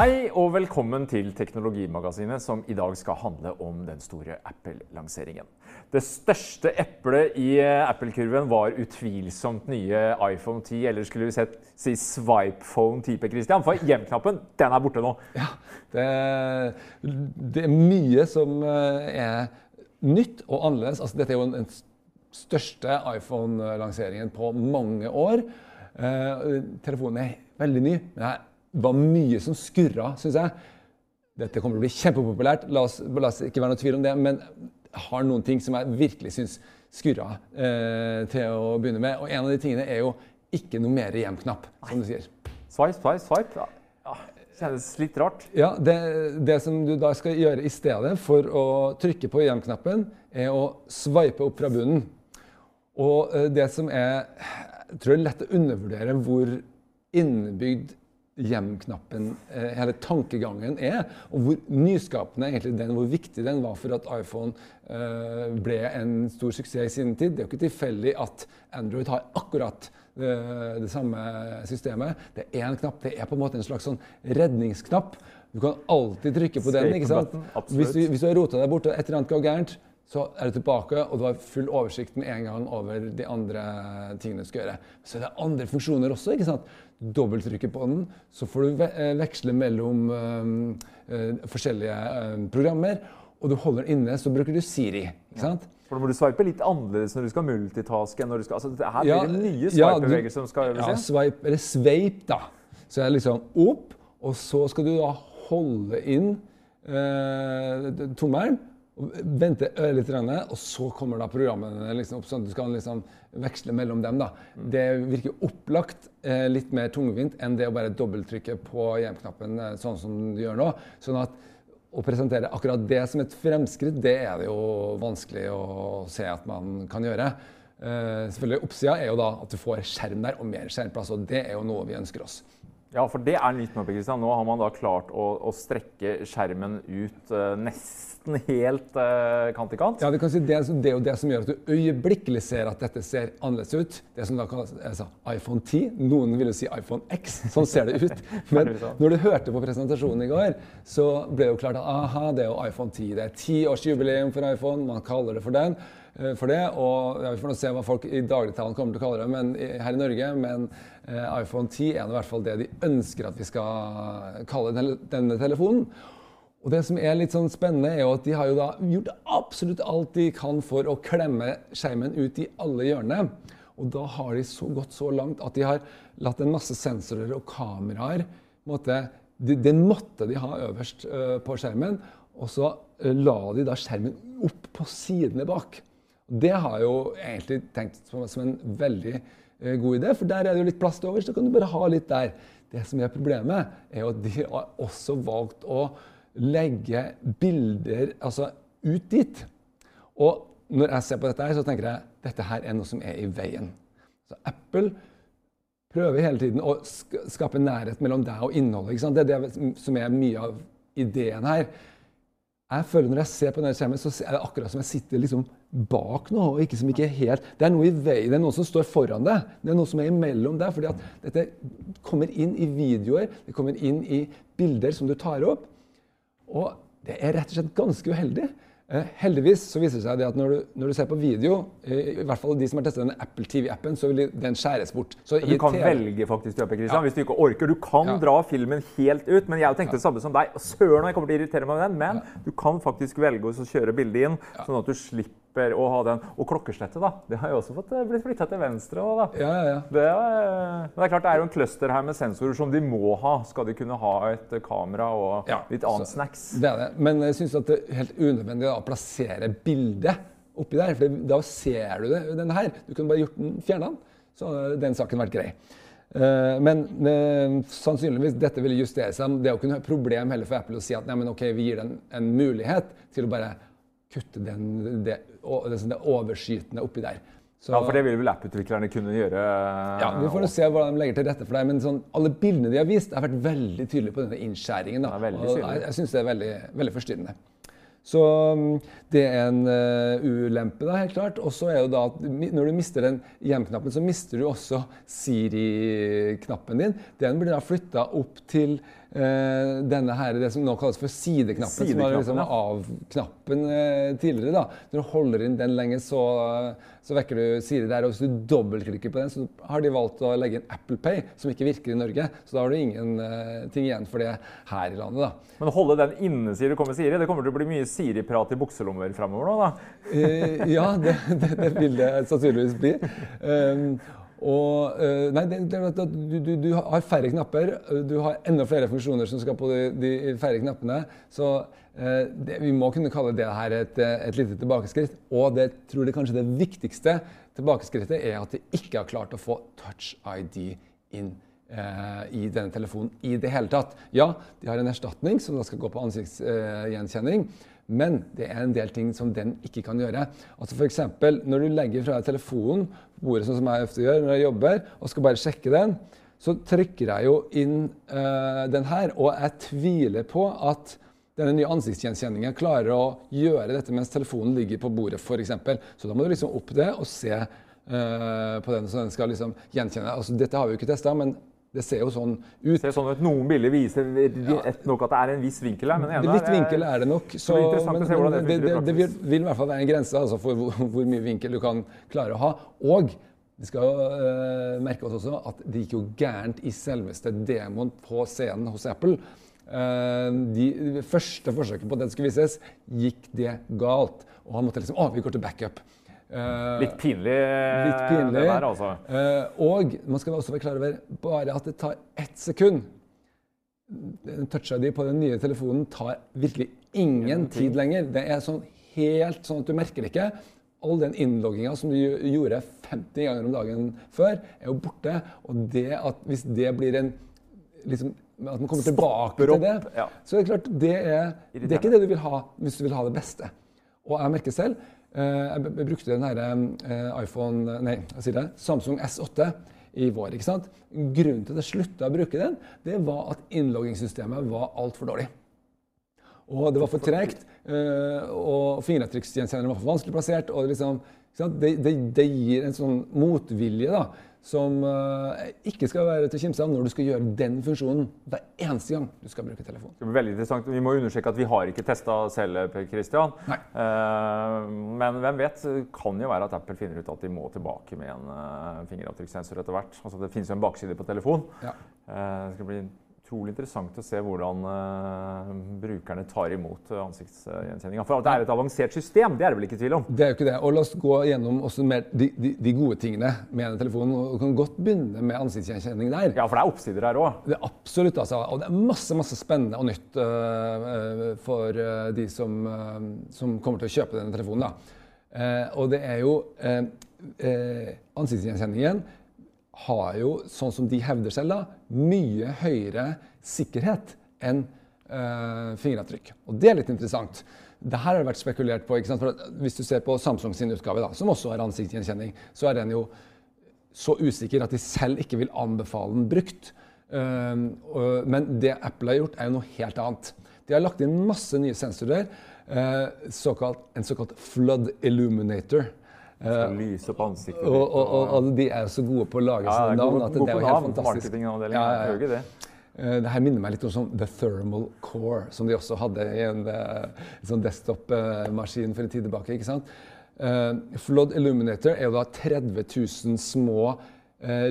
Hei og velkommen til Teknologimagasinet, som i dag skal handle om den store Apple-lanseringen. Det største eplet i eh, Apple-kurven var utvilsomt nye iPhone 10, eller skulle vi sett, si Swipephone 10 p Christian, for hjem-knappen den er borte nå. Ja, det, det, er mye som eh, er nytt og annerledes. Altså, dette er jo den største iPhone-lanseringen på mange år. Uh, telefonen er veldig ny. men jeg var mye som skurra, syns jeg. Dette kommer til å bli kjempepopulært, la oss, la oss, ikke være noe tvil om det. Men jeg har noen ting som jeg virkelig syns skurra eh, til å begynne med. Og en av de tingene er jo ikke noe mer hjem-knapp, som du sier. Swipe, swipe, swipe. Ja. Kjennes litt rart. Ja, det, det, som du da skal gjøre i stedet for å trykke på hjem-knappen, er å swipe opp fra bunnen. Og eh, det som er Jeg tror det er lett å undervurdere hvor innebygd hjem-knappen, eh, hele tankegangen er, og hvor nyskapende egentlig den, hvor viktig den var for at iPhone uh, ble en stor suksess i sin tid. Det er jo ikke tilfeldig at Android har akkurat det, eh, det samme systemet. Det er én knapp. Det er på en måte en slags sånn redningsknapp. Du kan alltid trykke på den. ikke sant? Hvis du, hvis du har rota deg bort og et eller annet går gærent, så er du tilbake, og du har full oversikt med en gang over de andre tingene du skal gjøre. Så det er andre funksjoner også. ikke sant? Dobbelttrykker på den, så får du eh, veksle mellom um, uh, forskjellige uh, programmer. Og du holder den inne, så bruker du Siri. ikke sant? Ja. For da må du swipe litt annerledes når du skal multitaske. enn når du skal, altså Her blir ja, det nye swipe-bevegelser som skal øves Ja, swipe, eller sveip, da. Så det liksom opp, og så skal du da holde inn tommelen Vente litt, og så kommer da programmene liksom opp, sånn at du skal liksom veksle mellom dem. da. Det virker opplagt litt mer tungvint enn det å bare dobbelttrykke på hjem-knappen sånn som du gjør nå. Sånn at å presentere akkurat det som et fremskritt, det er det jo vanskelig å se at man kan gjøre. Selvfølgelig Oppsida er jo da at du får skjerm der og mer skjermplass, og det er jo noe vi ønsker oss. Ja, for det er litt mer Kristian. Nå har man da klart å, å strekke skjermen ut uh, nesten helt uh, kant i kant. Ja, si det, det, er jo det som gjør at du øyeblikkelig ser at dette ser annerledes ut. Det som da kalles altså, iPhone 10. Noen vil jo si iPhone X. Sånn ser det ut. Men når du hørte på presentasjonen i går, så ble det jo klart at aha, det er jo iPhone 10. Det er tiårsjubileum for iPhone. Man kaller det for den. Eh, for det. Og Vi får nå se hva folk i dagligtalen kommer til å kalle det men, her i Norge. Men eh, iPhone 10 er i hvert fall det de ønsker at vi skal kalle denne telefonen. Og det som er litt sånn spennende, er jo at de har jo da gjort absolutt alt de kan for å klemme skjermen ut i alle hjørnene. Og da har de så gått så langt at de har latt en masse sensorer og kameraer måtte, Den måtte de ha øverst uh, på skjermen. Og så uh, la de da skjermen opp på sidene bak. Det har jeg jo egentlig tenkt som, en veldig eh, god idé, for der er det jo litt plass til overs. Så kan du bare ha litt der. Det som er problemet, er jo at de har også valgt å legge bilder altså, ut dit. Og når jeg ser på dette, her, så tenker jeg dette her er noe som er i veien. Så Apple prøver hele tiden å skape nærhet mellom deg og innholdet. Det er det som er mye av ideen her. Jeg føler Når jeg ser på denne skjermen, så er det akkurat som jeg sitter liksom bak noe. og ikke som ikke helt, Det er noe i vei, det er noe som står foran deg. Det er noe som er imellom deg. fordi at dette kommer inn i videoer, det kommer inn i bilder som du tar opp. Og det er rett og slett ganske uheldig. Eh, heldigvis så viser det seg at når du, når du, ser på video, i, i hvert fall de som har testet denne Apple TV-appen, så vil den skjæres bort. Så du kan TV... velge faktisk ja. hvis du ikke orker. Du kan ja. dra filmen helt ut. Men jeg tenkte det samme som deg. Søren, jeg kommer til å irritere meg med den. Men du kan faktisk velge å kjøre bildet inn, sånn at du slipper å ha den. Og klokkeslettet, da. Det har jo også fått eh, blitt flytta til venstre. Også, da. Ja, ja, ja. Det, er, det, er klart det er jo en cluster her med sensorer som de må ha. Skal de kunne ha et kamera og litt annet snacks. Det er det. Men jeg syns det er helt unødvendig å plassere bildet oppi der. For da ser du det, den her. Du kunne bare gjort den, fjerna den. Så hadde den saken vært grei. Eh, men sannsynligvis dette ville justere seg. Det er jo ikke noe problem heller for Apple å si at nei, men ok, vi gir den en mulighet til å bare kutte den, det, det, overskytende oppi der. Så, ja, For det vil vel app-utviklerne kunne gjøre? Ja, Vi får se hvordan de legger til rette for det. Men sånn, alle bildene de har vist, har vært veldig tydelige på denne innskjæringen. Da. Ja, og jeg jeg syns det er veldig, veldig forstyrrende. Så mm, det er en uh, ulempe, da, helt klart. Og så er jo da at når du mister den hjem-knappen, så mister du også Siri-knappen din. Den blir da flytta opp til denne her, det som nå kalles for sideknappen. Sideknappen som var liksom av-knappen uh, tidligere. da. Når du holder inn den lenge, så, så vekker du Siri der. Og hvis du dobbeltklikker på den, så har de valgt å legge inn Apple Pay, som ikke virker i Norge. Så da har du ingenting igjen for det her i landet. da. Men å holde den inne, sier du, kommer Siri, det kommer til å bli mye Siri-prat i bukselommer framover nå, da? Ja, det, det, det, vil det sannsynligvis bli. Um, og, uh, nei, det, du, du, du, har færre knapper. Du har enda flere funksjoner som skal på de, de færre knappene. Så uh, vi må kunne kalle det her et, et lite tilbakeskritt. Og det tror jeg kanskje det viktigste tilbakeskrittet er at de ikke har klart å få touch ID inn i denne telefonen i det hele tatt. Ja, de har en erstatning som da skal gå på ansiktsgjenkjenning. Men det er en del ting som den ikke kan gjøre. Altså F.eks. når du legger fra deg telefonen på bordet, sånn som jeg ofte gjør når jeg jobber, og skal bare sjekke den, så trykker jeg jo inn øh, den her. Og jeg tviler på at denne nye ansiktsgjenkjenningen klarer å gjøre dette mens telefonen ligger på bordet, f.eks. Så da må du liksom opp det og se øh, på den, så den skal liksom gjenkjenne. Altså, dette har vi jo ikke testa, men det ser jo sånn ut. Ser sånn ut. Noen bilder viser nok at det er en viss vinkel her. men ene Litt vinkel er det nok. Så, men, men det, det, det, vil, vil, i hvert fall være en grense altså, for hvor, hvor, mye vinkel du kan klare å ha. Og vi skal uh, merke oss også at det gikk jo gærent i selveste demoen på scenen hos Apple. Uh, de, de første forsøket på at den skulle vises, gikk det galt. Og han måtte liksom Å, vi går til backup. Uh, litt pinlig, litt pinlig. det der, altså. Uh, og man skal også være klar over bare at det tar ett sekund. Touch ID på den nye telefonen tar virkelig ingen tid lenger. Det er sånn helt sånn at du merker det ikke. All den innlogginga som du gjorde 50 ganger om dagen før, er jo borte. Og det at hvis det blir en liksom, At man kommer tilbake til det, så er det klart det er, det er ikke det du vil ha hvis du vil ha det beste. Og jeg merker selv Eh, jeg brukte den her eh, iPhone, nei, jeg sier det, Samsung S8 i vår. ikke sant? Grunnen til at jeg slutta å bruke den, det var at innloggingssystemet var altfor dårlig. Og det var for tregt, eh, og fingeravtrykksgjenkjenneren var for vanskelig plassert. og liksom, det, det, det, gir en sånn motvilje da, som uh, ikke skal være til kimse av når du skal gjøre den funksjonen hver eneste gang du skal bruke telefonen. Det blir veldig interessant. Vi må understreke at vi har ikke testa selv, Per Christian. Uh, men hvem vet? kan jo være at Apple finner ut at de må tilbake med en fingeravtrykkssensor etter hvert. Altså, det finnes jo en bakside på telefon. Ja. det skal bli utrolig interessant å se hvordan uh, brukerne tar imot uh, ansiktsgjenkjenninga. For at det er et avansert system, det er det vel ikke tvil om? Det er jo ikke det. Og la oss gå gjennom de, de, de, gode tingene med denne telefonen. Og vi kan godt begynne med ansiktsgjenkjenning der. Ja, for det er oppsider her òg. Absolutt, altså. Og det er masse, masse spennende og nytt uh, for de som, som, kommer til å kjøpe denne telefonen. Da. og det er jo ansiktsgjenkjenningen har jo, sånn som de hevder selv, da, mye høyere sikkerhet enn uh, fingeravtrykk. Og det er litt interessant. Det her har det vært spekulert på. ikke sant? For Hvis du ser på Samsung sin utgave, da, som også har ansiktsgjenkjenning, så er den jo så usikker at de selv ikke vil anbefale den brukt. Uh, uh, men det Apple har gjort, er jo noe helt annet. De har lagt inn masse nye sensorer. Såkalt, en såkalt flood illuminator. Skal lyse opp ansiktet og, og, og, og, de er så gode på å lage ja, navn at det er jo helt fantastisk. Ja, ja, ja. Det. Eh, det her minner meg litt om sånn The Thermal Core, som de også hadde i en, en eh, sånn desktop-maskin for en tid tilbake. ikke sant? Flood Illuminator er jo da 30 000 små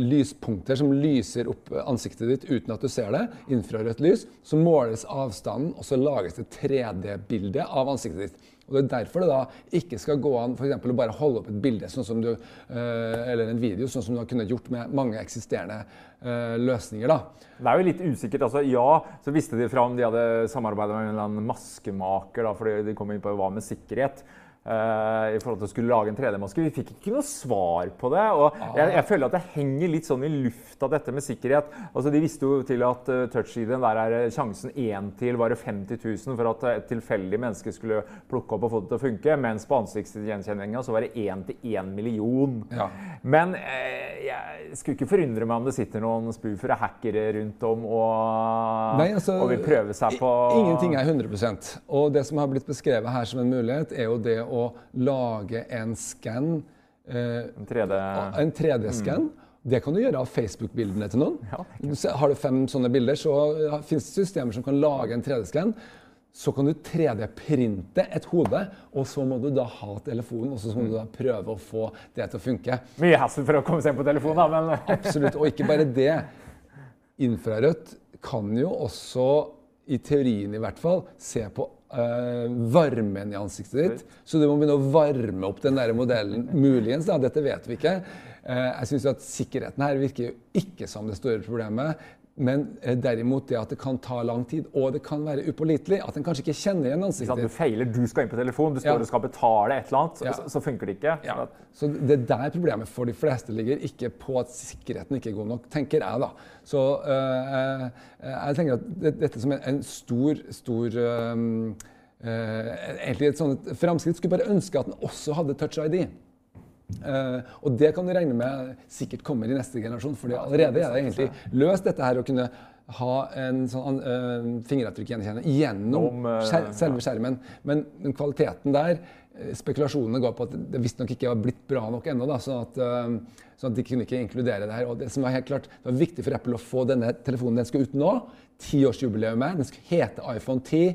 lyspunkter som lyser opp ansiktet ditt uten at du ser det. Infrarødt lys. Så måles avstanden, og så lages det 3D-bilde av ansiktet ditt. Og Det er derfor det da ikke skal gå an for å bare holde opp et bilde sånn som du, eh, eller en video, sånn som du har kunnet gjort med mange eksisterende eh, løsninger. da. Det er jo litt usikkert. altså Ja, så visste de fra om de hadde samarbeida med en maskemaker, da, fordi de kom inn på hva med sikkerhet. Uh, i forhold til å skulle lage en 3D-maske. Vi fikk ikke noe svar på det. og jeg, jeg, føler at det henger litt sånn i lufta, dette med sikkerhet. Altså, De visste jo til at uh, touch-ID-en der er sjansen én til var 50 000 for at et tilfeldig menneske skulle plukke opp og få det til å funke. Mens på ansiktsgjenkjenninga så var det én til én million. Ja. Men uh, jeg skulle ikke forundre meg om det sitter noen spoofere, hackere rundt om og, Nei, altså, og vil prøve seg på Ingenting er 100% Og det som har blitt beskrevet her som en mulighet, er jo det å lage en skann. Eh, en 3D-skann. Mm. Det kan du gjøre av Facebook-bildene til noen. Ja, har du fem sånne bilder, så finnes det systemer som kan lage en 3D-skann. Så kan du 3D-printe et hode, og så må du da ha telefonen. Og så må du da prøve å få det til å funke. Mye hassel for å komme seg inn på telefonen, da, men Absolutt. Og ikke bare det. Infrarødt kan jo også, i teorien i hvert fall, se på varmen i ansiktet ditt. Så du må begynne å varme opp den der modellen. Muligens, da. Dette vet vi ikke. Uh, jeg syns at sikkerheten her virker jo ikke som det store problemet. Men eh, derimot det at det kan ta lang tid, og det kan være upålitelig. At en kanskje ikke kjenner igjen ansiktet. Du feiler, du skal inn på telefon, du står ja. og skal betale et eller annet, ja. så, så, funker det ikke. Ja. Så det er der problemet for de fleste ligger, ikke på at sikkerheten ikke er god nok, tenker jeg da. Så øh, jeg tenker at dette som en stor, stor øh, øh, Egentlig et sånt framskritt skulle bare ønske at den også hadde touch ID. Uh, og det kan du regne med sikkert kommer i neste generasjon, for allerede er det egentlig løst dette her å kunne ha en sånn uh, fingeravtrykkgjenkjenning gjennom uh, skjer selve skjermen. Men kvaliteten der Spekulasjonene går på at det visstnok ikke var blitt bra nok ennå. Sånn, sånn, at de kunne ikke inkludere det her. Og det som var helt klart, det var viktig for Apple å få denne telefonen den skal ut nå. Tiårsjubileet. Den skal hete iPhone 10.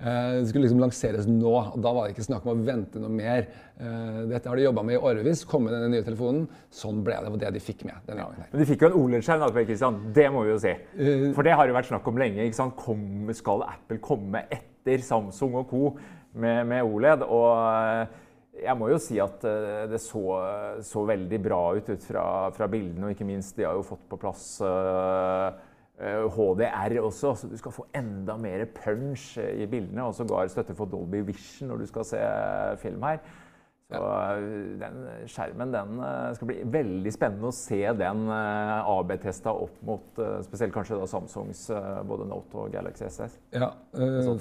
Eh, det skulle liksom lanseres nå, og da var det ikke snakk om å vente noe mer. Eh, dette har de jobba med i årevis. Kom med den nye telefonen. Sånn ble det. Var det de fikk med. denne gangen. Men de fikk jo en OLED-skjerm, det må vi jo si. Eh, For det har jo vært snakk om lenge. ikke Kom, skal Apple komme etter Samsung og co. med, med OLED? Og jeg må jo si at det så, så veldig bra ut ut fra, fra, bildene, og ikke minst de har jo fått på plass uh, HDR eh, også, så du skal få enda mer punch eh, i bildene. Og sågar støtte for Dolby Vision når du skal se film her. Så eh, den skjermen den skal bli veldig spennende å se den AB-testa opp mot spesielt kanskje da Samsungs både Note og Galaxy SS. Ja,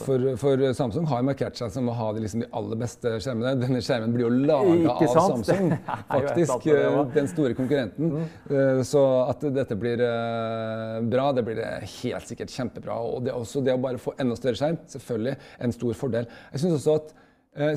for, for Samsung har markert seg som å ha de, liksom, de aller beste skjermene. Denne skjermen blir jo laga av Samsung, faktisk. den store konkurrenten. Mm. Så at dette blir bra, det blir det helt sikkert kjempebra. Og det, også det å bare få enda større skjerm, selvfølgelig en stor fordel. Jeg synes også at Eh,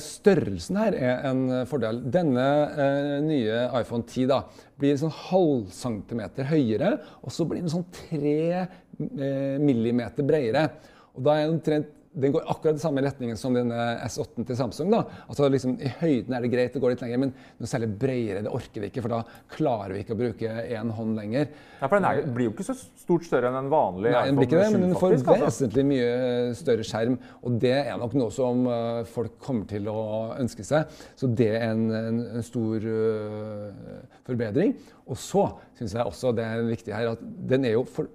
størrelsen her er en eh, fordel. Denne eh, nye iPhone 10 da, blir sånn halv centimeter høyere, og så blir den sånn tre eh, millimeter bredere. Og da er den omtrent den går akkurat i samme retningen som denne S8 til Samsung. da. Altså liksom, I høyden er det greit å gå litt lenger, men noe særlig bredere det orker vi ikke. For da klarer vi ikke å bruke én hånd lenger. Ja, for Den er, blir jo ikke så stort større enn en vanlig Nei, den blir ikke det, men den får altså. vesentlig mye større skjerm. Og det er nok noe som uh, folk kommer til å ønske seg. Så det er en, en, en stor uh, forbedring. Og så syns jeg også det er viktig her at den er jo for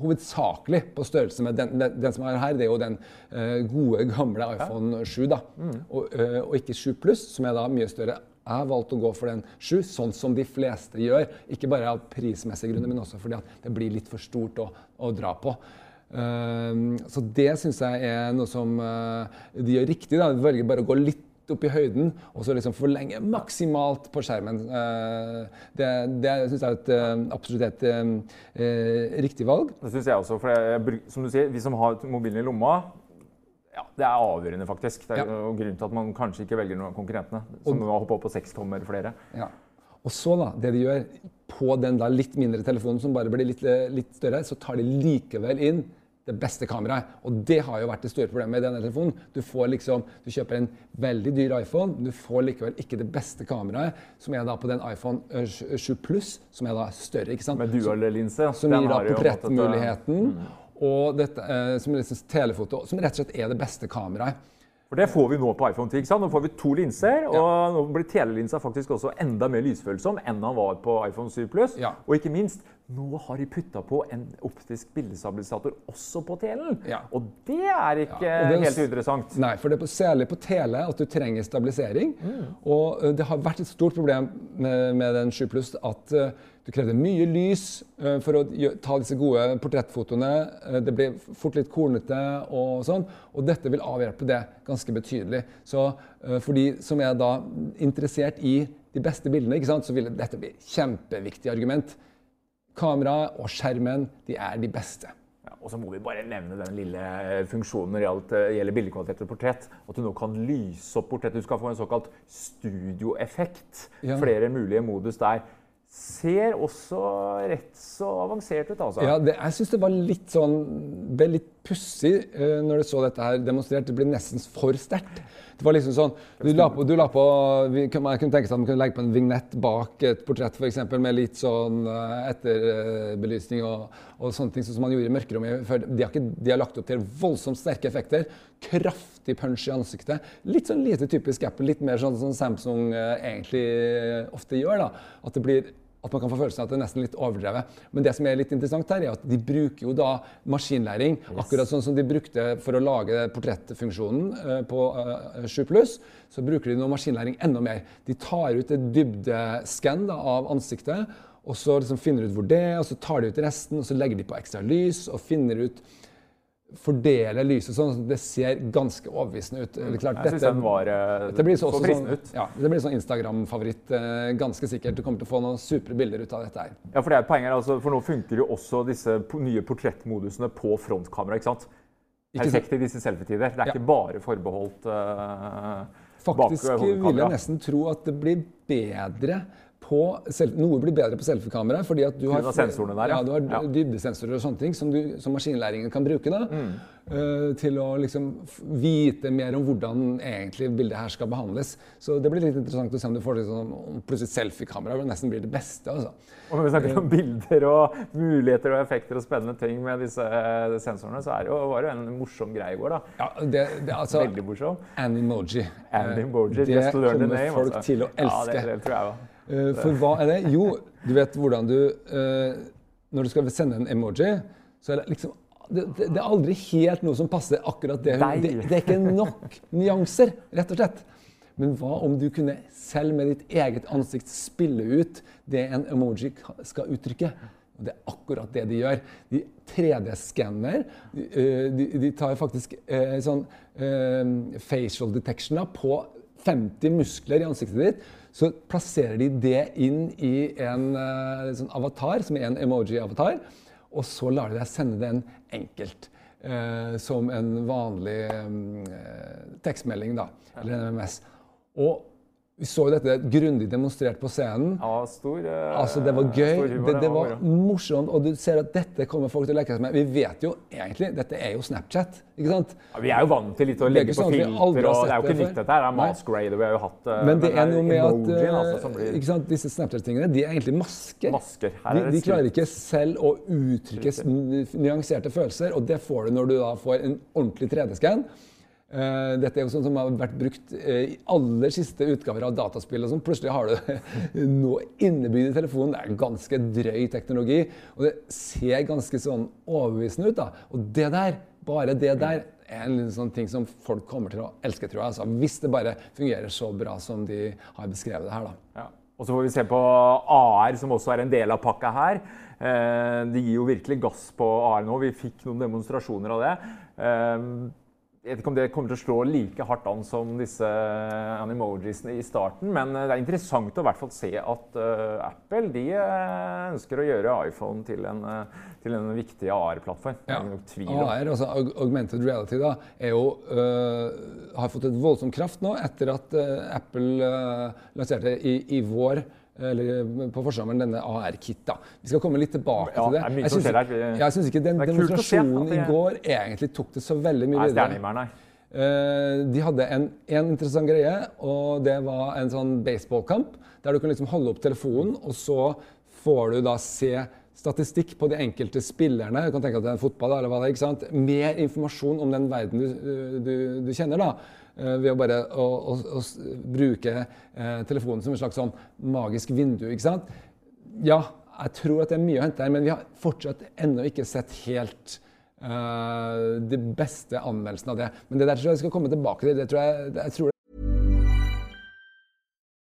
hovedsakelig på størrelse med den, den, den, som er her. Det er jo den uh, gode, gamle iPhone 7. da, mm. og, uh, og, ikke 7 Pluss, som er da mye større. Jeg har valgt å gå for den 7, sånn som de fleste gjør. Ikke bare av prismessige grunner, men også fordi at det blir litt for stort å, å dra på. Uh, så det syns jeg er noe som de gjør riktig. da, De velger bare å gå litt opp i høyden og så liksom forlenge maksimalt på skjermen. Eh, det, det syns jeg er et, eh, absolutt et et riktig valg. Det syns jeg også. For jeg, som du sier, vi som har mobilen i lomma ja, Det er avgjørende, faktisk. Det er ja. grunnen til at man kanskje ikke velger noen av konkurrentene. Som nå har opp på seks tommer flere. Ja. Og så, da, det de gjør på den da litt mindre telefonen som bare blir litt, litt større, så tar de likevel inn det beste kameraet. Og det har jo vært det store problemet med denne telefonen. Du får liksom, du kjøper en veldig dyr iPhone, men du får likevel ikke det beste kameraet, som er da på den iPhone 7 Plus, som er da større. ikke sant? Med dual-linse. Som gir da portrettmuligheten. Mm. Og dette, eh, som, liksom telefoto, som rett og slett er det beste kameraet. For Det får vi nå på iPhone 10. ikke sant? Nå får vi to linser, og ja. nå blir telelinsa faktisk også enda mer lysfølsom enn han var på iPhone 7 Plus. Ja. Og ikke minst, nå har de putta på en optisk bildestabilisator også på telen. Ja. Og det er ikke Ja, det er helt interessant. uinteressant. Nei, for det er på, særlig på tele at du trenger stabilisering. Og eh, det har vært et stort problem med, med den 7 Pluss at uh, du krevde mye lys uh, for å ta disse gode portrettfotoene. Uh, det ble fort litt kornete og sånn. Og dette vil avhjelpe det ganske betydelig. Så for de som er da interessert i de beste bildene, så vil dette bli et kjempeviktig argument. Kameraet og skjermen de er de beste. Ja, og så må vi bare nevne den lille eh, funksjonen når det eh, gjelder bildekvalitet og portrett. At du nå kan lyse opp portrett. Du skal få en såkalt studioeffekt. Ja. Flere mulige modus der. Ser også rett så avansert ut, altså. Ja, det, jeg syns det var litt sånn ble litt pussig eh, når du så dette her demonstrert. Det ble nesten for sterkt. Det var liksom sånn Du la på, du la på vi, Man kunne tenke seg at man kunne legge på en vignett bak et portrett for eksempel, med litt sånn eh, etterbelysning og, og sånne ting sånn som man gjorde i mørkerommet. De har, ikke, de har lagt opp til voldsomt sterke effekter. Kraftig punch i ansiktet. Litt sånn lite typisk Apple. Litt mer sånn som Samsung eh, egentlig ofte gjør. da, At det blir at man kan få følelsen av at det er nesten litt overdrevet. Men det som er litt interessant her, er at de bruker jo da maskinlæring. Akkurat sånn som de brukte for å lage portrettfunksjonen eh, på eh, 7 Pluss, så bruker de nå maskinlæring enda mer. De tar ut et dybdeskann av ansiktet, og så liksom finner ut hvor det er, og så tar de ut resten, og så legger de på ekstra lys og finner ut Fordeler lyset sånn det ser ganske overbevisende ut. Eller klart, Jeg syns den var eh, dette blir så, sånn, ut. ja, det blir sånn Instagram-favoritt, eh, ganske sikkert. Du kommer til å få noen supre bilder ut av dette her. Ja, for det er poenget her, altså, for nå funker jo også disse nye portrettmodusene på frontkamera. ikke sant? Perfekt i disse selfietider. Det er Ja. ikke bare forbeholdt uh, Faktisk vil jeg nesten tro at det blir bedre Noe blir bedre på selfiekamera. fordi at du har, sensorene der, ja. ja. Du har Ja. Mm. dybdesensorer og sånne ting som, du, som maskinlæringen kan bruke. da, eh, Til å liksom vite mer om hvordan egentlig bildet her skal behandles. Så det blir litt interessant å se om du får liksom, om plutselig selfiekamera nesten blir det beste. altså. Og når vi snakker om bilder og muligheter og effekter og spennende ting med disse uh, sensorene, så er det jo, var det jo en morsom greie i går. da. Ja, det, det, altså, Veldig morsom. Animoji. Animoji, Eh, det kommer name, folk altså. til å Ja, elske. det, det tror jeg også. Eh, For hva er det? Jo, du vet hvordan du eh, Når du skal sende en emoji, så er det liksom det, det, det er aldri helt noe som passer akkurat det. Det, det er ikke nok nyanser, rett og slett. Men hva om du kunne selv med ditt eget ansikt spille ut det en emoji skal uttrykke? Og det er akkurat det de gjør. De 3D-skanner. De, eh, de, de tar faktisk eh, sånn eh, facial detection på 50 muskler i ansiktet ditt. Så plasserer de det inn i en eh, sånn avatar, som er en emoji-avatar. Og så lar de deg sende den enkelt. eh, som en vanlig eh, tekstmelding, da. Eller en MMS. Og vi så jo dette grundig demonstrert på scenen. Ja, stor, eh, Altså, det var gøy. humor, det, det var morsomt. Og du ser at dette kommer folk til å leke seg med. Vi vet jo egentlig Dette er jo Snapchat, ikke sant? Ja, vi er jo vant til litt å legge på sånn filter, og det er jo ikke det nytt dette her. Det er masquerade, vi har jo hatt eh, Men det er noe med at emojien, eh, altså, blir ikke sant, disse Snapchat-tingene de er egentlig masker. masker. De, de klarer ikke selv å uttrykke nyanserte følelser, og det får du når du da får en ordentlig 3D-skann. Eh, dette er jo sånn som har vært brukt eh, i aller siste utgaver av dataspill. og sånn. Plutselig har du noe innebygd i telefonen. Det er ganske drøy teknologi, og det ser ganske sånn overbevisende ut. da. Og det der, bare det der, er en sånn ting som folk kommer til å elske, tror jeg. Altså, hvis det bare fungerer så bra som de har beskrevet det her. da. Ja. Og så får vi se på AR, som også er en del av pakka her. Eh, de gir jo virkelig gass på AR nå. Vi fikk noen demonstrasjoner av det. Eh, jeg vet ikke om det kommer til å slå like hardt an som disse animojisene i starten, men det er interessant å i hvert fall se at uh, Apple de eh, ønsker å gjøre iPhone til en, eh, til en viktig AR-plattform. Ja. tvil om. AR, altså augmented reality, da, jo, uh, har fått et voldsom kraft nå etter at uh, Apple lanserte i, i vår eller på forsommeren denne AR-kit. Vi skal komme litt tilbake Ja, til det. Jeg syns- skjer Jeg syns ikke den demonstrasjonen i går egentlig tok det så veldig mye videre. Eh, de hadde en, en interessant greie, og det var en sånn baseballkamp. Der du kan liksom holde opp telefonen, og så får du da se statistikk på de enkelte spillerne. Du kan tenke at det er fotball, eller hva det er, ikke sant? Mer informasjon om den verden du, du, du kjenner. da. Eh, Ved å bare å, å, å bruke eh, telefonen som et slags sånn magisk vindu. ikke sant? Ja, jeg tror at det er mye å hente her, men vi har fortsatt ennå ikke sett helt uh, de beste anmeldelsene av det. Men det der tror jeg vi skal komme tilbake til. Det tror jeg, jeg tror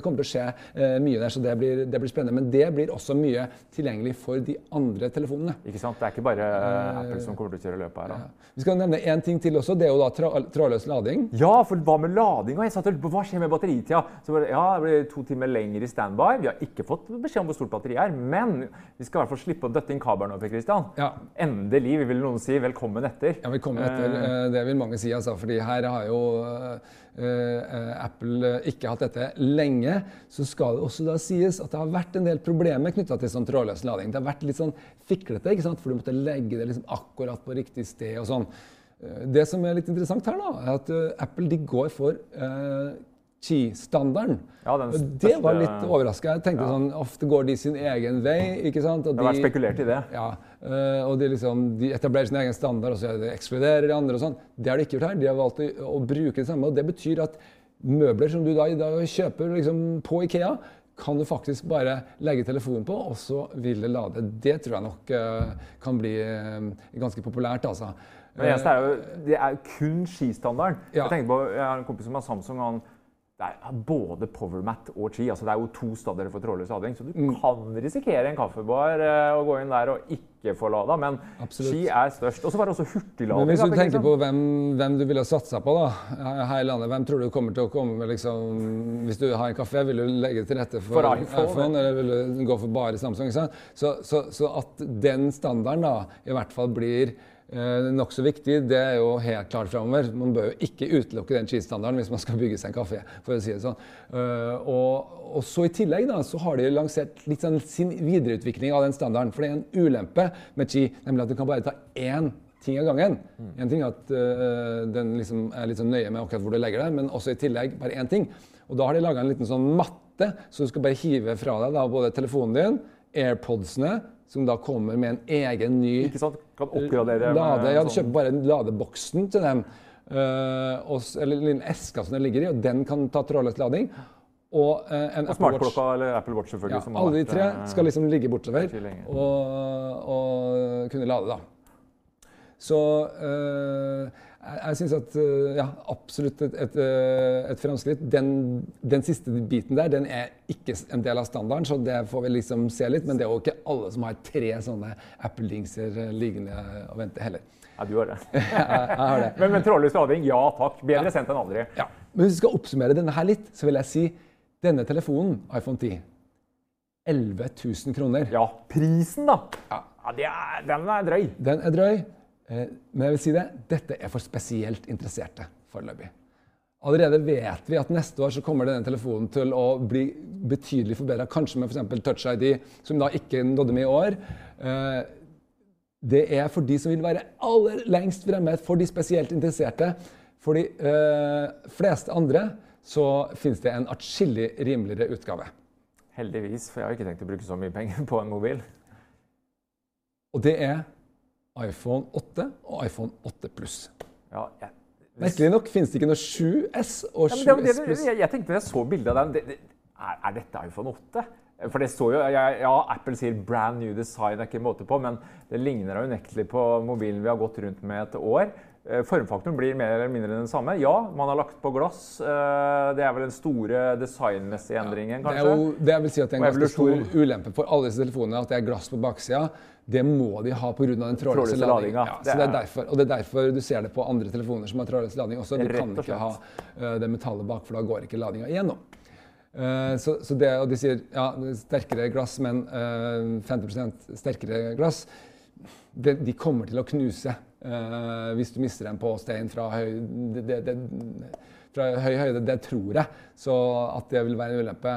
Det kommer til å skje eh, mye der, så det blir, det blir spennende. Men det blir også mye tilgjengelig for de andre telefonene. Ikke sant? Det er ikke bare eh, Apple som kommer til å kjøre løpet her. da. Vi skal nevne én ting til også. Det er jo da tra trådløs lading. Ja, for hva med ladinga? Jeg satt og lurte på hva skjer med batteritida. Så bare, ja, det blir to timer lenger i standby. Vi har ikke fått beskjed om hvor stort batteriet er, men vi skal i hvert fall slippe å døtte inn kabelen Per Christian. Ja. Endelig, vil noen si. Velkommen etter. Ja, velkommen etter. eh, Det vil mange si, altså. Fordi her har jo eh, eh, Apple eh, ikke hatt dette lenge. Så skal det også da sies at det har vært en del problemer knytta til sånn trådløs lading. Det har vært litt sånn fiklete, ikke sant? for du måtte legge det liksom akkurat på riktig sted og sånn. Eh, Det som er litt interessant her, da, er at eh, Apple de går for uh, Qi-standarden. Ja, det var litt overraska. Jeg tenkte sånn, Ofte går de sin egen vei. ikke sant? Og Det har vært spekulert i det. ja, og de, liksom, de etablerer sin egen standard, og så ekskluderer de andre og sånn. Det har de ikke gjort her. De har valgt å, å bruke det samme. og Det betyr at møbler som du da da kjøper liksom, på Ikea, kan du faktisk bare legge telefonen på, og så vil det lade. Det tror jeg nok øh, kan bli øh, ganske populært, altså. Men det eneste er jo, det er kun skistandarden. Ja. Jeg tenker på, jeg har en kompis som har Samsung. og han det er både PowerMat og Qi. altså Det er jo to steder for trådløs lading. Så du Mm. kan risikere en kaffebar eh, og gå inn der og ikke få lada. Men Absolutt. Qi er størst. Og så var det også hurtiglading. Men hvis du tenker på hvem, hvem du ville satsa på da, her i landet, hvem tror du kommer til å komme med liksom, Hvis du har en kafé, vil du legge til rette for, For iPhone, eller vil du gå for bare Samsung? Så, så, så at den standarden da i hvert fall blir eh, nokså viktig, det er jo helt klart framover. Man bør jo ikke utelukke den cheese-standarden hvis man skal bygge seg en kafé. for å si det sånn. Eh, og, og så I tillegg da, så har de lansert litt sånn sin videreutvikling av den standarden. For det er en ulempe med Qi, nemlig at du kan bare ta én ting av gangen. En ting er at uh, den liksom er litt sånn nøye med akkurat hvor du legger det, men også i tillegg bare én ting. Og Da har de laga en liten sånn matte, så du skal bare hive fra deg da, både telefonen din, AirPodsene, som da kommer med en egen ny Ikke sant? Kan oppgradere lade. Ja, du sånn- kjøper bare ladeboksen til den, Uh, og, eller en liten eske som den ligger i, og den kan ta trådløs lading. Og uh, en Og Apple Watch. eller Apple Watch, selvfølgelig. Ja, som alle de tre eh, skal liksom ligge bortover og, og kunne lade, da. Så eh, jeg, syns at eh, ja, absolutt et, et, eh, et framskritt. Den, den siste biten der den er ikke en del av standarden, så det får vi liksom se litt. Men det er jo ikke alle som har tre sånne Apple-dingser eh, liggende og vente heller. Ja, du har det. Jeg, jeg har det. Men, men trådløs lading, ja takk. Bedre sendt enn aldri. Ja. Men hvis vi skal oppsummere denne her litt, så vil jeg si denne telefonen, iPhone 10, 11 000 kroner. Ja, prisen, da. Ja, det er, Den er drøy. Den er drøy. Eh, men jeg vil si det, dette er for spesielt interesserte foreløpig. Allerede vet vi at neste år så kommer denne telefonen til å bli betydelig forbedra, kanskje med f.eks. Touch ID, som da ikke nådde med i år. Eh, det er for de som vil være aller lengst fremme, for de spesielt interesserte. For de eh, fleste andre så finnes det en atskillig rimeligere utgave. Heldigvis, for jeg har ikke tenkt å bruke så mye penger på en mobil. Og det er iPhone 8 og iPhone 8 Pluss. Ja, jeg, Merkelig nok finnes det ikke noe 7S og 7S ja, Pluss. jeg, jeg tenkte da jeg så bildet av den det, det, er, er dette iPhone 8? For det står jo, Ja, Apple sier 'brand new design', det er ikke måte på, men det ligner da unektelig på mobilen vi har gått rundt med et år. Eh, Formfaktoren blir mer eller mindre den samme. Ja, man har lagt på glass. Eh, Det er vel den store designmessige endringen, Det er kanskje? jo, det jeg vil si at det er en ganske stor ulempe for alle disse telefonene at det er glass på baksida. Det må de ha pga. den trådløse ladinga. Ja, Det er derfor, og det er derfor du ser det på andre telefoner som har trådløs lading også. Du kan ikke ha eh, det metallet bak, for da går ikke ladinga igjennom. Uh, så, så det, og de sier ja, sterkere glass, men uh, 50 sterkere glass. Det, de kommer til å knuse uh, hvis du mister en på stein fra høy, det, det, fra høy høyde. Det tror jeg. Så at det vil være en ulempe,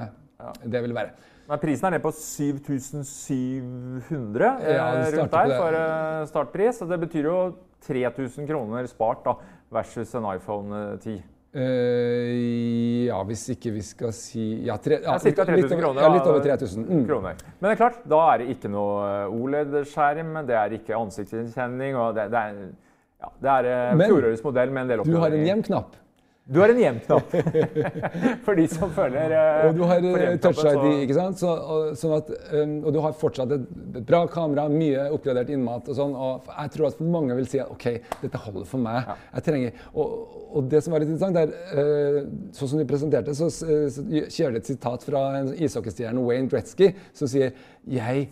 det vil være. Men prisen er ned på 7700 eh, Ja, rundt der for eh, startpris. Og det betyr jo 3000 kroner spart da, versus en iPhone eh, 10. Uh, ja, hvis ikke vi skal si Ja, tre, ja, Ja, litt, litt, 3000 over- kroner. ja, litt over 3000. Mm. kroner. Men det er klart, da er det ikke noe eh, OLED-skjerm, det er ikke ansiktsgjenkjenning. og Det, det er, ja, det er eh, fjorårets modell med en del Du har en oppgraderinger. hjem-knapp. Du har en hjem-knapp. For de som føler uh, Og du har eh, Touch ID, så- ikke sant? Så, og, sånn at, um, og du har fortsatt et, et bra kamera, mye oppgradert innmat og sånn. Og jeg tror at mange vil si at OK, dette holder for meg. Jeg trenger og, og det som var litt interessant, er uh, sånn som de presenterte, så, så, så kjører de et sitat fra en ishockeystjerne, Wayne Gretzky, som sier jeg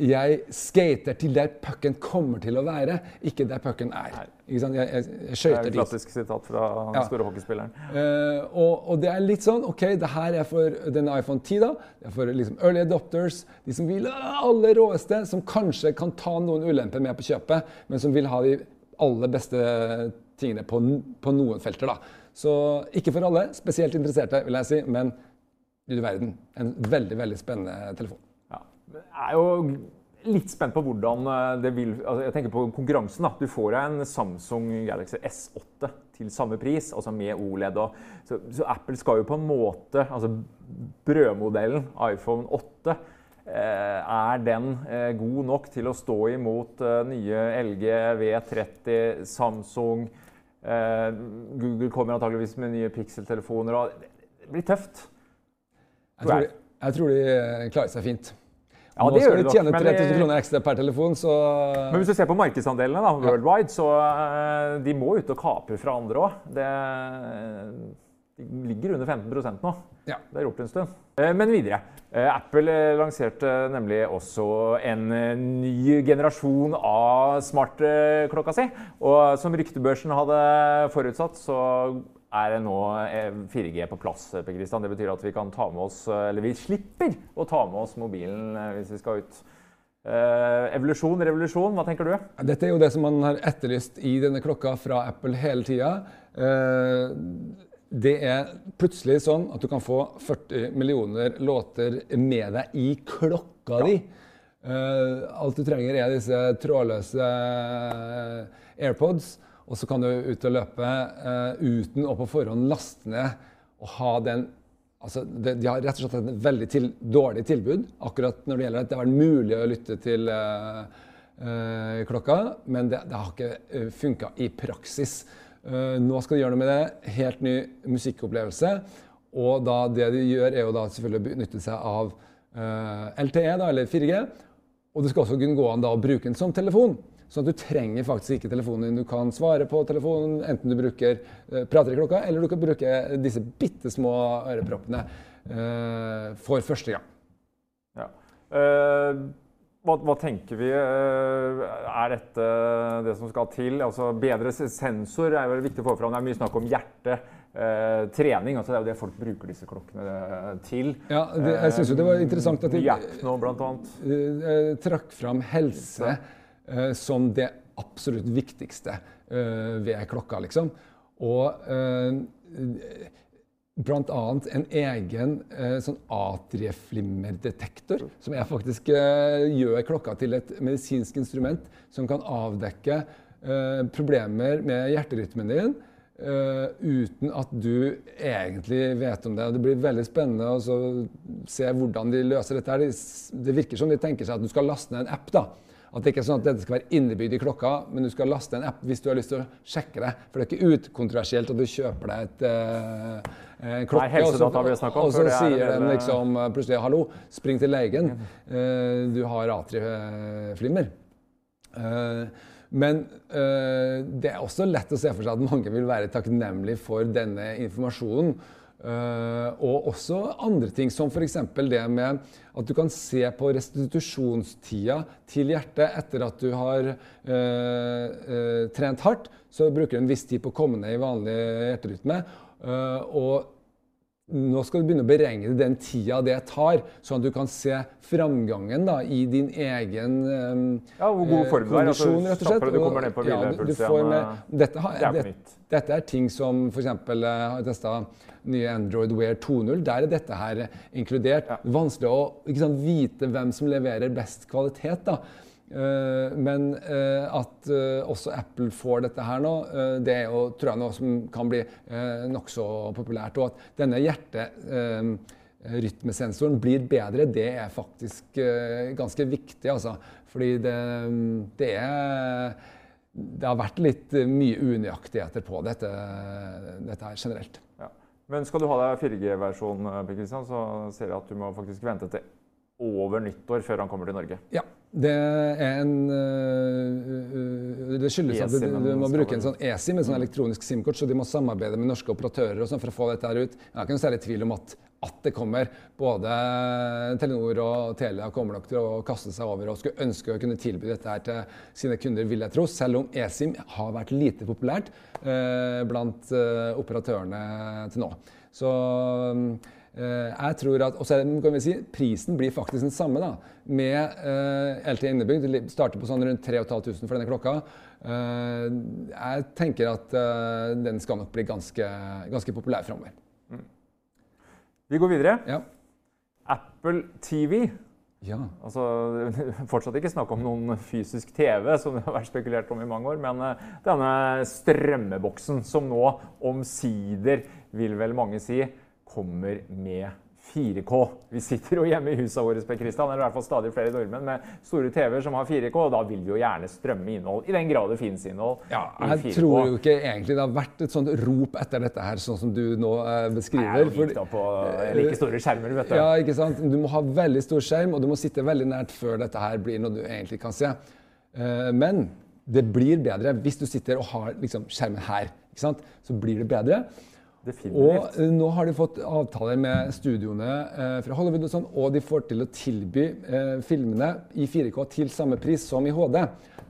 jeg skater til der pucken kommer til å være, ikke der pucken er. Ikke sant? Jeg, jeg, jeg Det er skøyter et dit. klassisk sitat fra den Ja. store hockeyspilleren. Uh, og, og det er litt sånn OK, det her er for denne iPhone 10, da. Det er for liksom early adopters, de som vil ha aller råeste, som kanskje kan ta noen ulemper med på kjøpet, men som vil ha de aller beste tingene på, på noen felter, da. Så ikke for alle, spesielt interesserte, vil jeg si, men du verden, en veldig, veldig spennende telefon. Jeg er jo litt spent på hvordan eh, det vil altså Jeg tenker på konkurransen. da. Du får deg en Samsung Galaxy S8 til samme pris, altså med OLED. Og, så, så Apple skal jo på en måte Altså brødmodellen iPhone 8 eh, er den eh, god nok til å stå imot nye LG V30, Samsung Google kommer antageligvis med nye Pixel-telefoner. Det blir tøft. Jeg tror de, jeg tror de klarer seg fint. Ja, det gjør de de nok, tjene men 3000 kroner ekstra per telefon, så Men hvis du ser på markedsandelene da, worldwide, så eh, de må ut og kapre fra andre òg. De ligger under 15% nå. Ja. Det har gjort en stund. Eh, Men videre. Eh, Apple eh, lanserte nemlig også en eh, ny generasjon av smartklokka si. Og som ryktebørsen hadde forutsatt, så er nå eh, 4G på plass. Per Christian. Det betyr at vi kan ta med oss, eh, eller vi slipper å ta med oss mobilen eh, hvis vi skal ut. Eh, evolusjon, revolusjon, hva tenker du? Dette er jo det som man har etterlyst i denne klokka fra Apple hele tida. Eh, Det er plutselig sånn at du kan få 40 millioner låter med deg i klokka di. Eh, Alt du trenger, er disse trådløse AirPods. Og så kan du ut og løpe uh, uten å på forhånd laste ned og ha den Altså, det, de har rett og slett et veldig til, dårlig tilbud akkurat når det gjelder at det har vært mulig å lytte til uh, uh, klokka, men det, det har ikke funka i praksis. Nå skal de gjøre noe med det. Helt ny musikkopplevelse. Og da det de gjør, er jo da selvfølgelig å benytte seg av LTE, da, eller 4G. Og det skal også kunne gå an da å bruke den som telefon. Sånn at du trenger faktisk ikke telefonen din. Du kan svare på telefonen enten du bruker eh, prater i klokka, eller du kan bruke disse bitte små øreproppene uh, for første gang. Ja. Uh, hva, hva tenker vi? Eh, er dette det som skal til? Altså, bedre sensor er vel viktig å få fram. Det er mye snakk om hjerte. eh, trening. altså Det er jo det folk bruker disse klokkene eh, til. Ja, det, jeg syns jo det var interessant at de Jack nå, blant annet. eh, trakk fram helse eh, som det absolutt viktigste eh, ved klokka, liksom. Og eh, annet en egen eh, sånn atrieflimmerdetektor, som jeg faktisk eh, gjør klokka til et medisinsk instrument som kan avdekke eh, problemer med hjerterytmen din. eh, uten at du egentlig vet om det. Det blir veldig spennende å se hvordan de løser dette. her. Det virker som de tenker seg at du skal laste ned en app. da. At det ikke er sånn at dette skal være innebygd i klokka, men du skal laste en app hvis du har lyst til å sjekke det. For det er ikke utkontroversielt at du kjøper deg et, uh, en klokke, Nei, helsedata så, om og så er sier den liksom eh, plutselig 'hallo, spring til legen'. Eh, du har atrieflimmer. Eh, men det er også lett å se for seg at mange vil være takknemlige for denne informasjonen. Eh, og også andre ting, som f.eks. det med at du kan se på restitusjonstida til hjertet etter at du har uh, uh, trent hardt. Så bruker du en viss tid på å komme ned i vanlig hjerterytme. Og nå skal du begynne å beregne den tida det tar, sånn at du kan se framgangen da, i din egen um, Ja, hvor god form du er, altså, rett og slett. du kommer ned på ja, du- med- eh, dette, har, det er nytt. dette er ting som f.eks. har testa nye Android Wear 2.0. Der er dette her inkludert. Vanskelig å sant, vite hvem som leverer best kvalitet. da. Eh, men eh, at eh, også Apple får dette her nå, det er jo tror jeg noe som kan bli nokså populært. Og at denne hjerterytmesensoren blir bedre, det er faktisk ganske viktig. altså. Fordi det, det er det har vært litt mye unøyaktigheter på dette, dette her generelt. Ja. Men skal du ha deg 4G-versjon, eh, så ser jeg at du må faktisk vente til over nyttår før han kommer til Norge. Ja. Det er en øh, øh, Det skyldes at du, du må bruke en sånn eSIM, en sånn elektronisk SIM-kort, så de må samarbeide med norske operatører og sånn for å få dette her ut. Jeg har ikke noe særlig tvil om at, at det kommer. Både Telenor og Telia kommer nok til å kaste seg over og skulle ønske å kunne tilby dette her til sine kunder, vil jeg tro. Selv om eSIM har vært lite populært eh, blant eh, operatørene til nå. Så eh, jeg tror at, Og så kan vi si, prisen blir faktisk den samme. da, Med uh, LTE innebygd. Det starter på sånn rundt 3500 for denne klokka. Uh, jeg tenker at uh, den skal nok bli ganske, ganske populær framover. Vi går videre. Ja. Apple TV. ja. Altså, fortsatt ikke snakk om noen fysisk TV, som det har vært spekulert om i mange år, men eh, denne strømmeboksen som nå omsider, vil vel mange si, kommer med 4K. Vi sitter jo hjemme i husa våre Per Christian, eller i hvert fall stadig flere nordmenn med store TV-er som har 4K, og da vil vi jo gjerne strømme innhold, i den grad det finnes innhold Ja, i jeg 4K. tror jo ikke egentlig det har vært et sånt rop etter dette her, sånn som du nå eh, Jeg er beskriver. Nei, jeg gitt på like store skjermer, vet du. Ja, ikke sant? Du må ha veldig stor skjerm, og du må sitte veldig nært før dette her blir noe du egentlig kan se. Eh, Men det blir bedre hvis du sitter og har liksom, skjermen her. Ikke sant? Så blir det bedre. Og Definitivt. eh, nå har de fått avtaler med studioene eh, fra Hollywood, og sånn, og de får til å tilby eh, filmene i 4K til samme pris som i HD.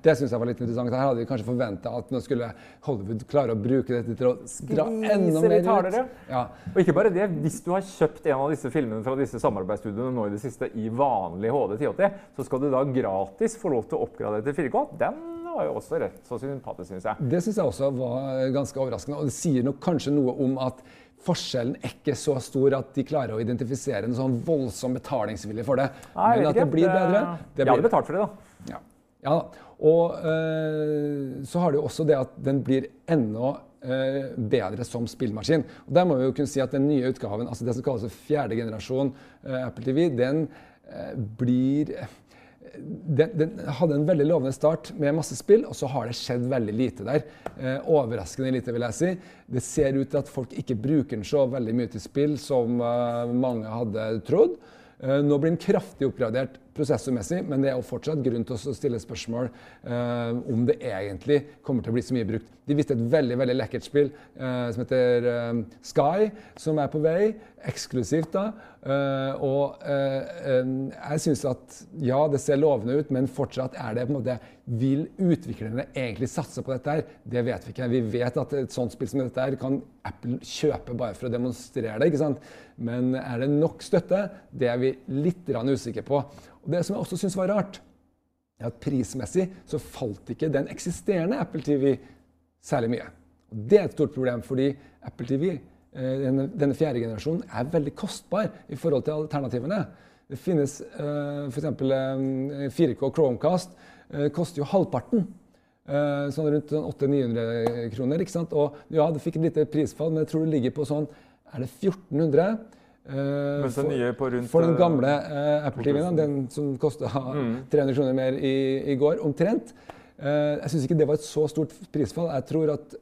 Det syns jeg var litt interessant. Her hadde vi kanskje forventa at nå skulle Hollywood klare å bruke dette til å dra enda mer ut. Ja. Og ikke bare det, hvis du har kjøpt en av disse filmene fra disse samarbeidsstudiene nå i det siste i vanlig HD 1080, så skal du da gratis få lov til å oppgradere til 4K. Den var jo også rett så sympatisk, syns jeg. Det syns jeg også var ganske overraskende. Og det sier nok kanskje noe om at forskjellen er ikke så stor at de klarer å identifisere en sånn voldsom betalingsvilje for det. Nei, Men at det blir bedre. Det Jeg hadde betalt for det, da. Ja. ja. Og øh, så har du også det at den blir enda eh, bedre som spillmaskin. Og Der må vi jo kunne si at den nye utgaven, altså det som kalles fjerde generasjon eh, Apple TV, den eh, blir den, den hadde en veldig lovende start med masse spill, og så har det skjedd veldig lite der. Eh, overraskende lite, vil jeg si. Det ser ut til at folk ikke bruker den så veldig mye til spill som eh, mange hadde trodd. Eh, nå blir den kraftig oppgradert prosessormessig, men det er jo fortsatt grunn til å stille spørsmål eh, om det egentlig kommer til å bli så mye brukt. De viste et veldig veldig lekkert spill eh, som heter eh, Sky, som er på vei. Eksklusivt, da. Eh, og eh, jeg syns at ja, det ser lovende ut, men fortsatt er det på en måte Vil utviklerne egentlig satse på dette her? Det vet vi ikke. Vi vet at et sånt spill som dette her kan Apple kjøpe bare for å demonstrere det. ikke sant? Men er det nok støtte? Det er vi litt usikre på. Og Det som jeg også syns var rart, er at prismessig så falt ikke den eksisterende Apple TV særlig mye. Og Det er et stort problem, fordi Apple TV eh, denne, denne fjerde generasjonen er veldig kostbar i forhold til alternativene. Det finnes uh, f.eks. Um, 4K Chromecast uh, koster jo halvparten. Uh, sånn rundt 800-900 kroner. ikke sant? Og ja, det fikk et lite prisfall, men jeg tror det ligger på sånn Er det 1400? Uh, for, rundt, for, den gamle uh, Apple TV-en, den som kosta mm. 300 kroner mer i, i går, omtrent. Jeg syns ikke det var et så stort prisfall. Jeg tror at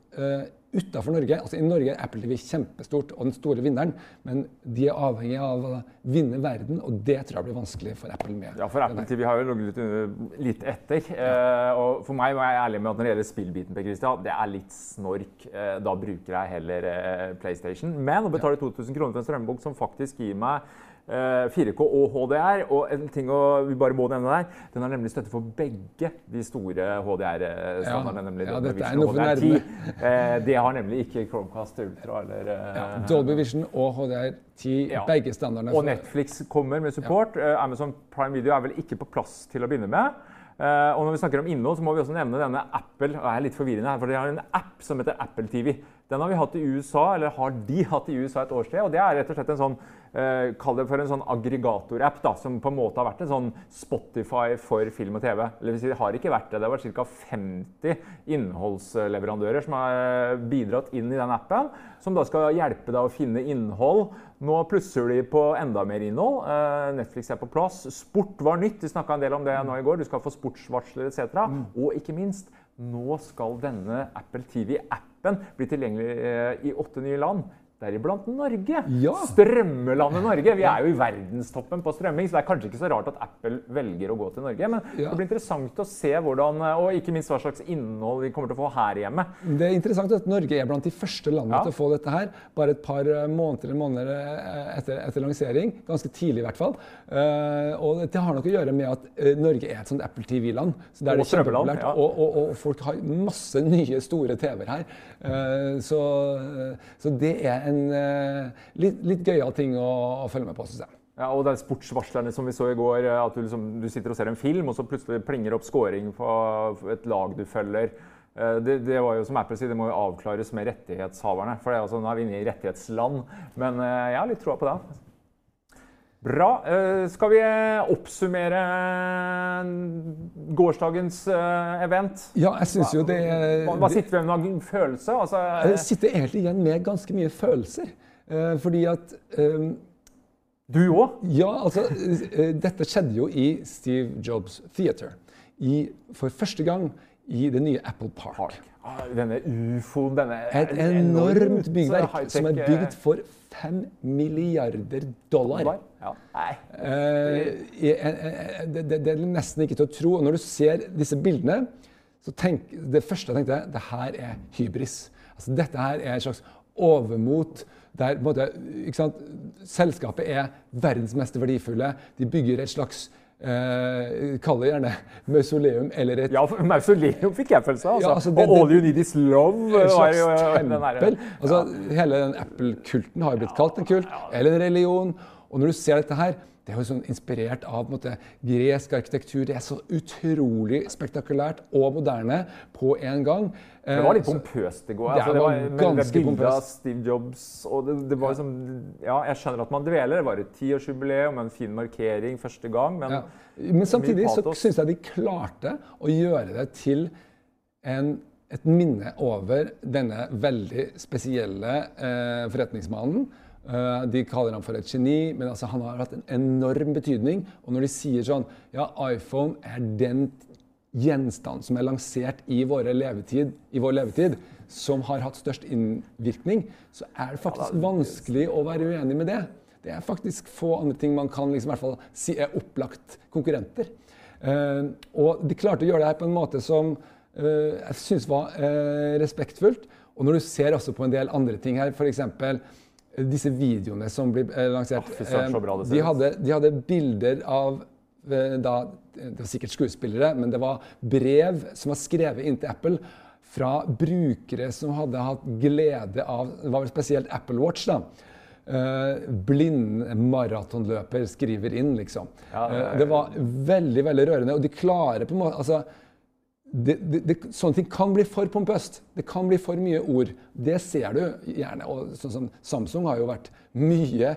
utafor Norge altså I Norge er Apple TV kjempestort og den store vinneren, men de er avhengig av å vinne verden, og det tror jeg blir vanskelig for Apple med. Ja, for Apple TV har jo ligget litt, litt, etter. Ja. Eh, og for meg må jeg ærlig med at når det gjelder spillbiten, per Christian, det er litt snork. Uh, da bruker jeg heller uh, PlayStation. Men å betale 2000 kroner for en strømbok som faktisk gir meg 4K eh, og HDR. Og en ting vi bare må nevne der, den har nemlig støtte for begge de store HDR-standardene. nemlig ja, dette er noe for nerdene. Eh, det har nemlig ikke Chromecast Ultra eller eh, ja, Dolby Vision og HDR10, ja. begge standardene. Og Netflix kommer med support. Amazon Prime Video er vel ikke på plass til å begynne med. Uh, og når vi snakker om innhold, så må vi også nevne denne Apple. og jeg er litt forvirrende her, for De har en app som heter Apple TV. Den har vi hatt i USA, eller har de hatt i USA et årssted. og Det er rett og slett en sånn uh, Kall det for en sånn aggregatorapp da, som på en måte har vært en sånn Spotify for film og TV. Eller Det har ikke vært det. Det har vært ca. 50 innholdsleverandører som har bidratt inn i den appen, som da skal hjelpe deg å finne innhold nå plusser de på enda mer innhold. Eh, Netflix er på plass. Sport var nytt. Vi snakka en del om det nå i går. Du skal få sportsvarsler etc. Mm. Og ikke minst, nå skal denne Apple TV-appen bli tilgjengelig uh, i åtte nye land deriblant Norge. Ja. Strømmelandet Norge. Vi er jo i verdenstoppen på strømming, så det er kanskje ikke så rart at Apple velger å gå til Norge. Men ja. det blir interessant å se hvordan, og ikke minst hva slags innhold vi kommer til å få her hjemme. Det er interessant at Norge er blant de første landene ja. til å få dette her. Bare et par måneder måneder, måneder eh, etter, etter, lansering. Ganske tidlig, i hvert fall. Uh, og det har nok å gjøre med at Norge er et sånt Apple TV-land. Så er det kjempepopulært. Ja. Og, og, og, folk har masse nye, store TV-er her. Så, så det er en en uh, litt, litt gøyal ting å, å, følge med på, syns jeg. Ja, og er sportsvarslerne som vi så i går, eh, at du, liksom, du, sitter og ser en film, og så plutselig plinger opp scoring på et lag du følger. Eh, det, det, var jo som Apple sier, det må jo avklares med rettighetshaverne. For det er altså, nå er vi inne i rettighetsland. Men jeg har litt troa på det. Bra. Skal vi oppsummere gårsdagens event? Ja, jeg syns jo det Hva, hva sitter vi med av følelse? Altså, jeg sitter egentlig igjen med ganske mye følelser. Fordi at Du òg? Ja, altså Dette skjedde jo i Steve Jobs Theater. I, for første gang i det nye Apple Park. Park. Ah, denne ufoen, denne Et enormt byggverk som er bygd for 5 milliarder dollar. Ja. Eh, det, det, det, er nesten ikke til å tro. Og når du ser disse bildene, så tenk, det første jeg tenkte, det her er hybris. Altså, dette her er et slags overmot. Der måte, Selskapet er verdens mest verdifulle. De bygger et slags Eh, Kall det gjerne mausoleum eller et Ja, mausoleum fikk jeg følelse av. Altså. Ja, altså det, og All You Need Is Love. En slags tempel. Altså, ja. Hele den Apple-kulten har jo blitt kalt en kult, eller en religion. Og når du ser dette her det er jo sånn inspirert av måte, gresk arkitektur. Det er så utrolig spektakulært og moderne på en gang. Det var litt pompøst i går. Det, altså, det var, ganske pompøst. Steve Jobs og det, det var liksom, ja, Jeg skjønner at man dveler. Det var et tiårsjubileum, en fin markering første gang. Men, ja. men samtidig så syns jeg de klarte å gjøre det til en, et minne over denne veldig spesielle eh, forretningsmannen Eh, de kaller ham for et geni, men altså, han har hatt en enorm betydning. Og når de sier sånn Ja, iPhone er den gjenstand som er lansert i, levetid, i vår levetid, som har hatt størst innvirkning, så er det faktisk vanskelig å være uenig med det. Det er faktisk få andre ting man kan liksom, i hvert fall si er opplagt konkurrenter. Uh, og de klarte å gjøre det her på en måte som uh, jeg syns var uh, respektfullt. Og når du ser også på en del andre ting her, f.eks. disse videoene som blir eh, lansert oh, de, hadde, de hadde bilder av eh, da, Det var sikkert skuespillere, men det var brev som var skrevet inn til Apple fra brukere som hadde hatt glede av Det var vel spesielt Apple Watch. da. Uh, blind maratonløper skriver inn, liksom. Ja, det det var veldig veldig rørende. Og de klarer på en måte altså, det, det, det, Sånne ting kan bli for pompøst. Det kan bli for mye ord. Det ser du gjerne. Og sånn som Samsung har jo vært mye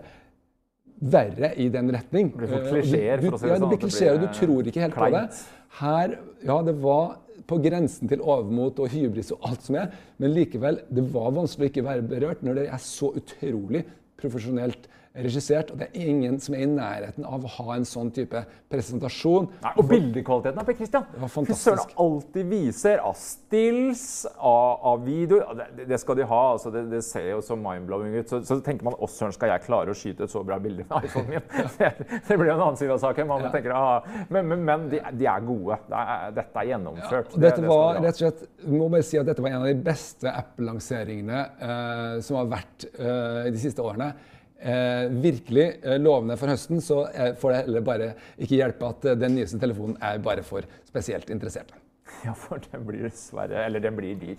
verre i den retning. Det blir fort klisjeer, for å si det ja, det sånn, blir klisjeer, og du tror ikke helt på det. kleint. Her, ja, det var på grensen til overmot og hybris og alt som er, men likevel, det var vanskelig å ikke være berørt når det er så utrolig profesjonelt regissert, og det er ingen som er i nærheten av å ha en sånn type presentasjon. Nei, og bildekvaliteten av Per Christian. Fy søren, alltid viser av stills, av, av videoer det, det skal de ha. altså Det, det ser jo så mind-blowing ut. Så, så tenker man å søren, skal jeg klare å skyte et så bra bilde med iPhonen min? Det, det blir jo en annen side av saken. Man tenker, ah, Men, men, men de, de er gode. Det dette er gjennomført. Ja, dette det var rett og slett, må bare si at dette var en av de beste Apple-lanseringene eh, som har vært eh, de siste årene. Eh, virkelig eh, lovende for høsten, så eh, får det heller bare ikke hjelpe at eh, den nyeste telefonen er bare for spesielt interesserte. Ja, for den blir dessverre Eller den blir dyr.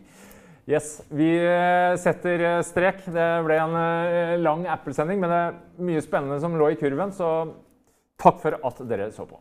Yes, Vi setter strek. Det ble en lang Apple-sending, men det er mye spennende som lå i kurven, så takk for at dere så på.